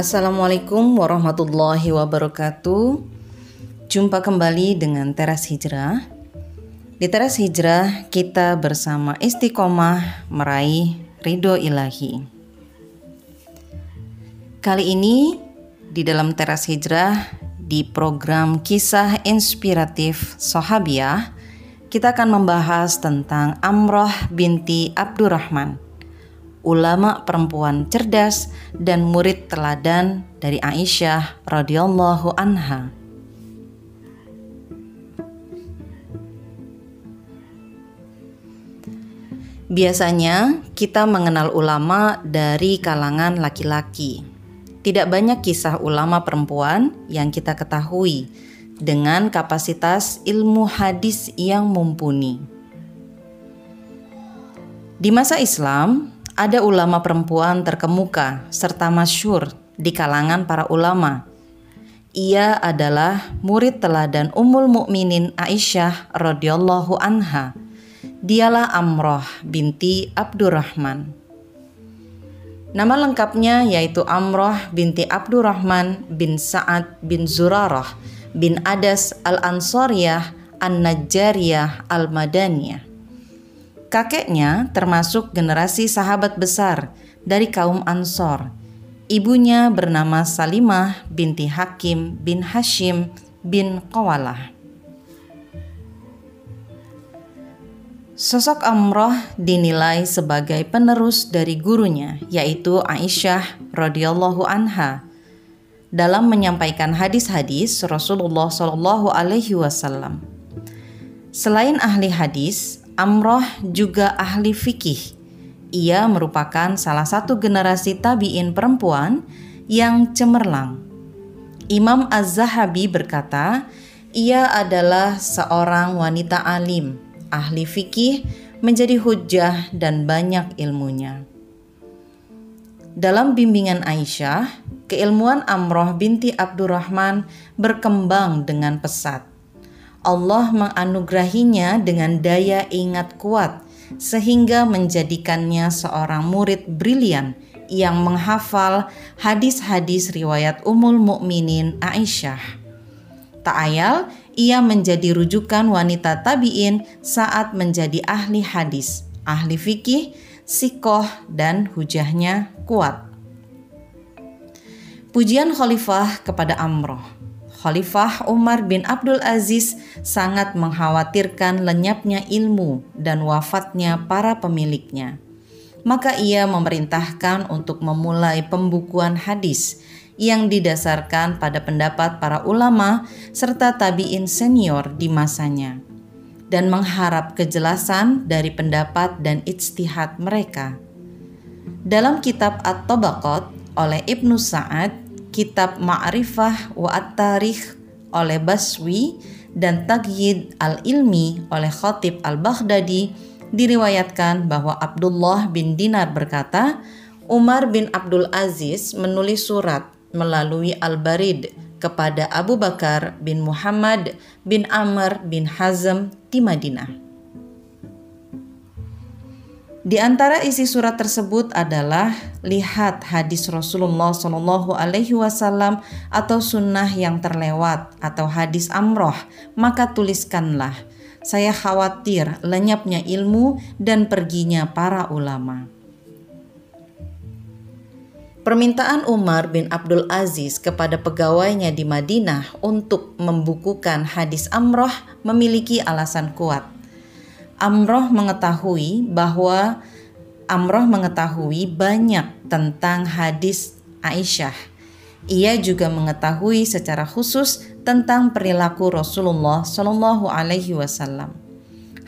Assalamualaikum warahmatullahi wabarakatuh. Jumpa kembali dengan Teras Hijrah. Di Teras Hijrah kita bersama istiqomah meraih ridho ilahi. Kali ini di dalam Teras Hijrah di program kisah inspiratif Sahabiah kita akan membahas tentang Amroh binti Abdurrahman ulama perempuan cerdas dan murid teladan dari Aisyah radhiyallahu anha. Biasanya kita mengenal ulama dari kalangan laki-laki. Tidak banyak kisah ulama perempuan yang kita ketahui dengan kapasitas ilmu hadis yang mumpuni. Di masa Islam, ada ulama perempuan terkemuka serta masyur di kalangan para ulama. Ia adalah murid teladan Ummul Mukminin Aisyah radhiyallahu anha. Dialah Amroh binti Abdurrahman. Nama lengkapnya yaitu Amroh binti Abdurrahman bin Sa'ad bin Zurarah bin Adas al-Ansariyah an-Najjariyah al-Madaniyah. Kakeknya termasuk generasi sahabat besar dari kaum Ansor. Ibunya bernama Salimah binti Hakim bin Hashim bin Qawalah. Sosok Amroh dinilai sebagai penerus dari gurunya, yaitu Aisyah radhiyallahu anha, dalam menyampaikan hadis-hadis Rasulullah Shallallahu Alaihi Wasallam. Selain ahli hadis, Amroh juga ahli fikih. Ia merupakan salah satu generasi tabi'in perempuan yang cemerlang. Imam Az-Zahabi berkata, ia adalah seorang wanita alim, ahli fikih, menjadi hujah dan banyak ilmunya. Dalam bimbingan Aisyah, keilmuan Amroh binti Abdurrahman berkembang dengan pesat. Allah menganugerahinya dengan daya ingat kuat sehingga menjadikannya seorang murid brilian yang menghafal hadis-hadis riwayat Ummul Mukminin Aisyah. Tak ayal, ia menjadi rujukan wanita tabi'in saat menjadi ahli hadis, ahli fikih, sikoh, dan hujahnya kuat. Pujian khalifah kepada Amroh Khalifah Umar bin Abdul Aziz sangat mengkhawatirkan lenyapnya ilmu dan wafatnya para pemiliknya. Maka ia memerintahkan untuk memulai pembukuan hadis yang didasarkan pada pendapat para ulama serta tabi'in senior di masanya dan mengharap kejelasan dari pendapat dan ijtihad mereka. Dalam kitab At-Tabaqat oleh Ibnu Sa'ad kitab Ma'rifah wa At-Tarikh oleh Baswi dan Tagyid al-Ilmi oleh Khatib al-Baghdadi diriwayatkan bahwa Abdullah bin Dinar berkata, Umar bin Abdul Aziz menulis surat melalui Al-Barid kepada Abu Bakar bin Muhammad bin Amr bin Hazm di Madinah. Di antara isi surat tersebut adalah lihat hadis Rasulullah Shallallahu Alaihi Wasallam atau sunnah yang terlewat atau hadis amroh, maka tuliskanlah. Saya khawatir lenyapnya ilmu dan perginya para ulama. Permintaan Umar bin Abdul Aziz kepada pegawainya di Madinah untuk membukukan hadis amroh memiliki alasan kuat Amroh mengetahui bahwa Amroh mengetahui banyak tentang hadis Aisyah. Ia juga mengetahui secara khusus tentang perilaku Rasulullah Shallallahu Alaihi Wasallam.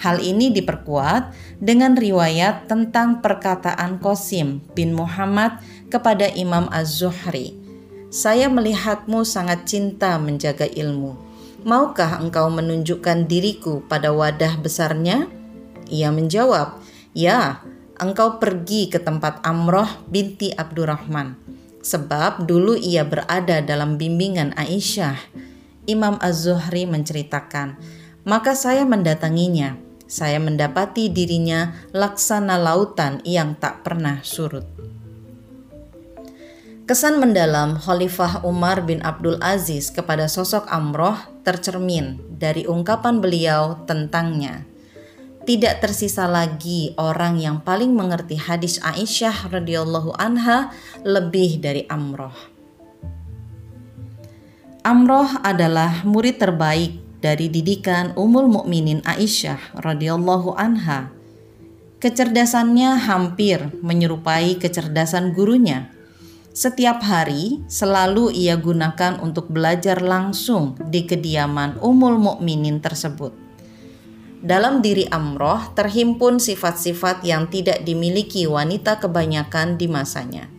Hal ini diperkuat dengan riwayat tentang perkataan Qasim bin Muhammad kepada Imam Az-Zuhri. Saya melihatmu sangat cinta menjaga ilmu. Maukah engkau menunjukkan diriku pada wadah besarnya? Ia menjawab, "Ya, engkau pergi ke tempat Amroh binti Abdurrahman, sebab dulu ia berada dalam bimbingan Aisyah." Imam Az-Zuhri menceritakan, "Maka saya mendatanginya. Saya mendapati dirinya laksana lautan yang tak pernah surut." Kesan mendalam Khalifah Umar bin Abdul Aziz kepada sosok Amroh tercermin dari ungkapan beliau tentangnya. Tidak tersisa lagi orang yang paling mengerti hadis Aisyah radhiyallahu anha lebih dari Amroh. Amroh adalah murid terbaik dari didikan Ummul Mukminin Aisyah radhiyallahu anha. Kecerdasannya hampir menyerupai kecerdasan gurunya setiap hari selalu ia gunakan untuk belajar langsung di kediaman Umul Mukminin tersebut. Dalam diri Amroh terhimpun sifat-sifat yang tidak dimiliki wanita kebanyakan di masanya.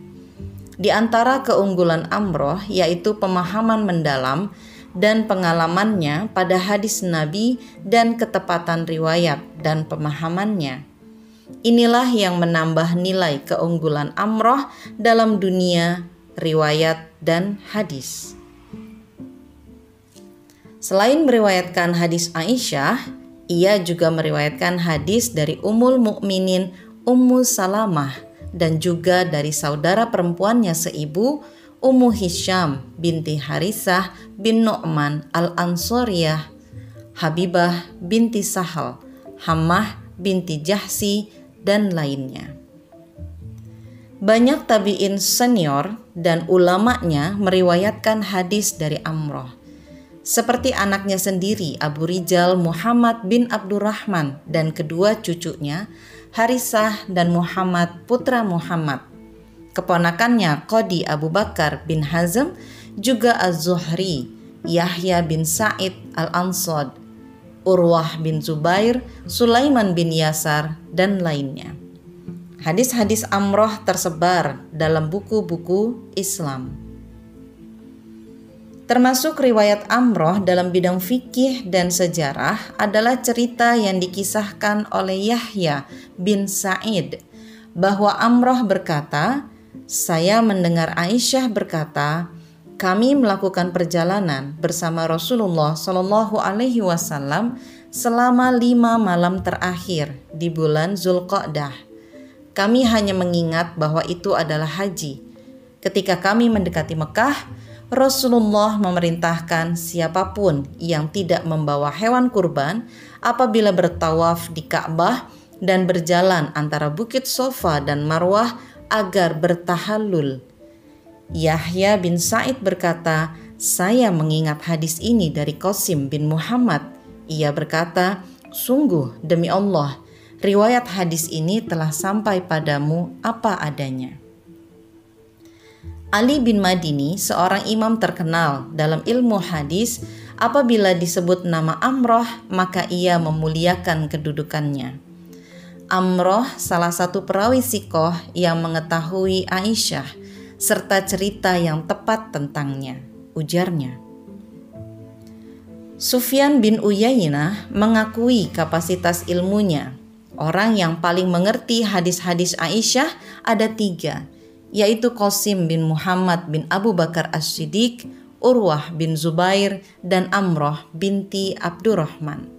Di antara keunggulan Amroh yaitu pemahaman mendalam dan pengalamannya pada hadis Nabi dan ketepatan riwayat dan pemahamannya Inilah yang menambah nilai keunggulan Amroh dalam dunia riwayat dan hadis. Selain meriwayatkan hadis Aisyah, ia juga meriwayatkan hadis dari Ummul Mukminin Ummu Salamah dan juga dari saudara perempuannya seibu Ummu Hisham binti Harisah bin Nu'man al-Ansoriyah, Habibah binti Sahal, Hammah binti Jahsi, dan lainnya. Banyak tabi'in senior dan ulamanya meriwayatkan hadis dari Amroh. Seperti anaknya sendiri Abu Rijal Muhammad bin Abdurrahman dan kedua cucunya Harisah dan Muhammad putra Muhammad. Keponakannya Qadi Abu Bakar bin Hazm juga Az-Zuhri, Yahya bin Sa'id Al-Ansad, Urwah bin Zubair, Sulaiman bin Yasar, dan lainnya. Hadis-hadis Amroh tersebar dalam buku-buku Islam. Termasuk riwayat Amroh dalam bidang fikih dan sejarah adalah cerita yang dikisahkan oleh Yahya bin Sa'id bahwa Amroh berkata, "Saya mendengar Aisyah berkata, kami melakukan perjalanan bersama Rasulullah Shallallahu Alaihi Wasallam selama lima malam terakhir di bulan Zulqa'dah. Kami hanya mengingat bahwa itu adalah haji. Ketika kami mendekati Mekah, Rasulullah memerintahkan siapa pun yang tidak membawa hewan kurban apabila bertawaf di Ka'bah dan berjalan antara Bukit Sofa dan Marwah agar bertahallul Yahya bin Said berkata, "Saya mengingat hadis ini dari Qasim bin Muhammad." Ia berkata, "Sungguh demi Allah, riwayat hadis ini telah sampai padamu apa adanya." Ali bin Madini, seorang imam terkenal dalam ilmu hadis, apabila disebut nama Amroh, maka ia memuliakan kedudukannya. Amroh salah satu perawi sikoh yang mengetahui Aisyah serta cerita yang tepat tentangnya, ujarnya. Sufyan bin Uyainah mengakui kapasitas ilmunya. Orang yang paling mengerti hadis-hadis Aisyah ada tiga, yaitu Qasim bin Muhammad bin Abu Bakar As-Siddiq, Urwah bin Zubair, dan Amroh binti Abdurrahman.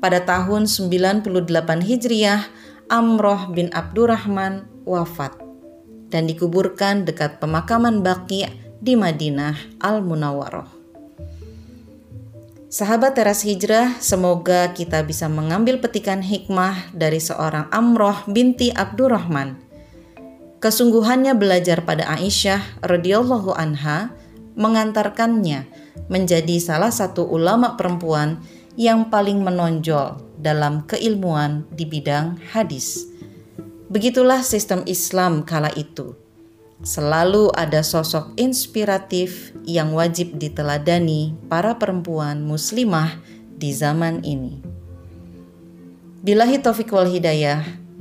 Pada tahun 98 Hijriah, Amroh bin Abdurrahman wafat dan dikuburkan dekat pemakaman Baqi di Madinah Al-Munawwaroh. Sahabat teras hijrah, semoga kita bisa mengambil petikan hikmah dari seorang Amroh binti Abdurrahman. Kesungguhannya belajar pada Aisyah radhiyallahu anha mengantarkannya menjadi salah satu ulama perempuan yang paling menonjol dalam keilmuan di bidang hadis. Begitulah sistem Islam kala itu. Selalu ada sosok inspiratif yang wajib diteladani para perempuan muslimah di zaman ini. Bilahi taufiq wal hidayah.